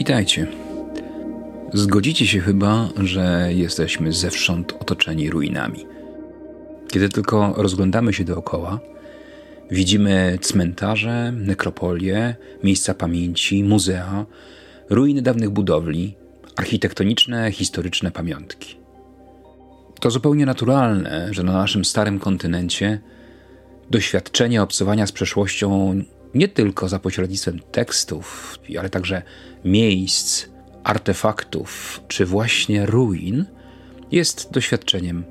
Witajcie. Zgodzicie się chyba, że jesteśmy zewsząd otoczeni ruinami. Kiedy tylko rozglądamy się dookoła, widzimy cmentarze, nekropolie, miejsca pamięci, muzea, ruiny dawnych budowli, architektoniczne, historyczne pamiątki. To zupełnie naturalne, że na naszym starym kontynencie doświadczenie obcowania z przeszłością nie tylko za pośrednictwem tekstów, ale także miejsc, artefaktów czy właśnie ruin jest doświadczeniem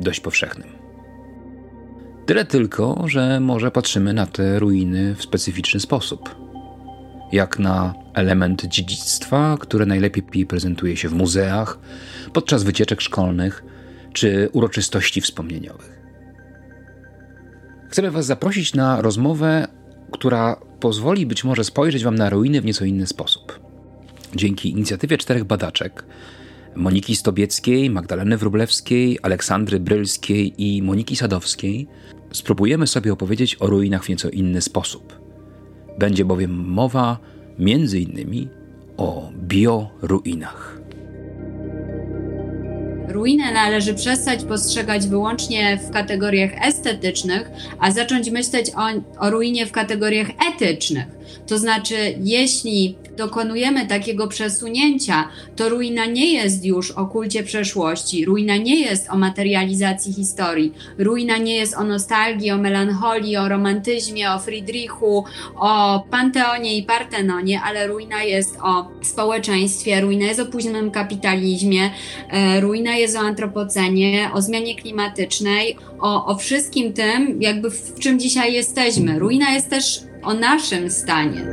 dość powszechnym. Tyle tylko, że może patrzymy na te ruiny w specyficzny sposób. Jak na element dziedzictwa, które najlepiej prezentuje się w muzeach, podczas wycieczek szkolnych czy uroczystości wspomnieniowych. Chcemy Was zaprosić na rozmowę, która pozwoli być może spojrzeć Wam na ruiny w nieco inny sposób. Dzięki inicjatywie czterech badaczek Moniki Stobieckiej, Magdaleny Wróblewskiej, Aleksandry Brylskiej i Moniki Sadowskiej spróbujemy sobie opowiedzieć o ruinach w nieco inny sposób. Będzie bowiem mowa między innymi o bioruinach. Ruinę należy przestać postrzegać wyłącznie w kategoriach estetycznych, a zacząć myśleć o, o ruinie w kategoriach etycznych. To znaczy, jeśli dokonujemy takiego przesunięcia, to ruina nie jest już o kulcie przeszłości, ruina nie jest o materializacji historii, ruina nie jest o nostalgii, o melancholii, o romantyzmie, o Friedrichu, o Panteonie i Partenonie, ale ruina jest o społeczeństwie, ruina jest o późnym kapitalizmie, e, jest o antropocenie, o zmianie klimatycznej, o, o wszystkim tym, jakby w czym dzisiaj jesteśmy. Ruina jest też o naszym stanie.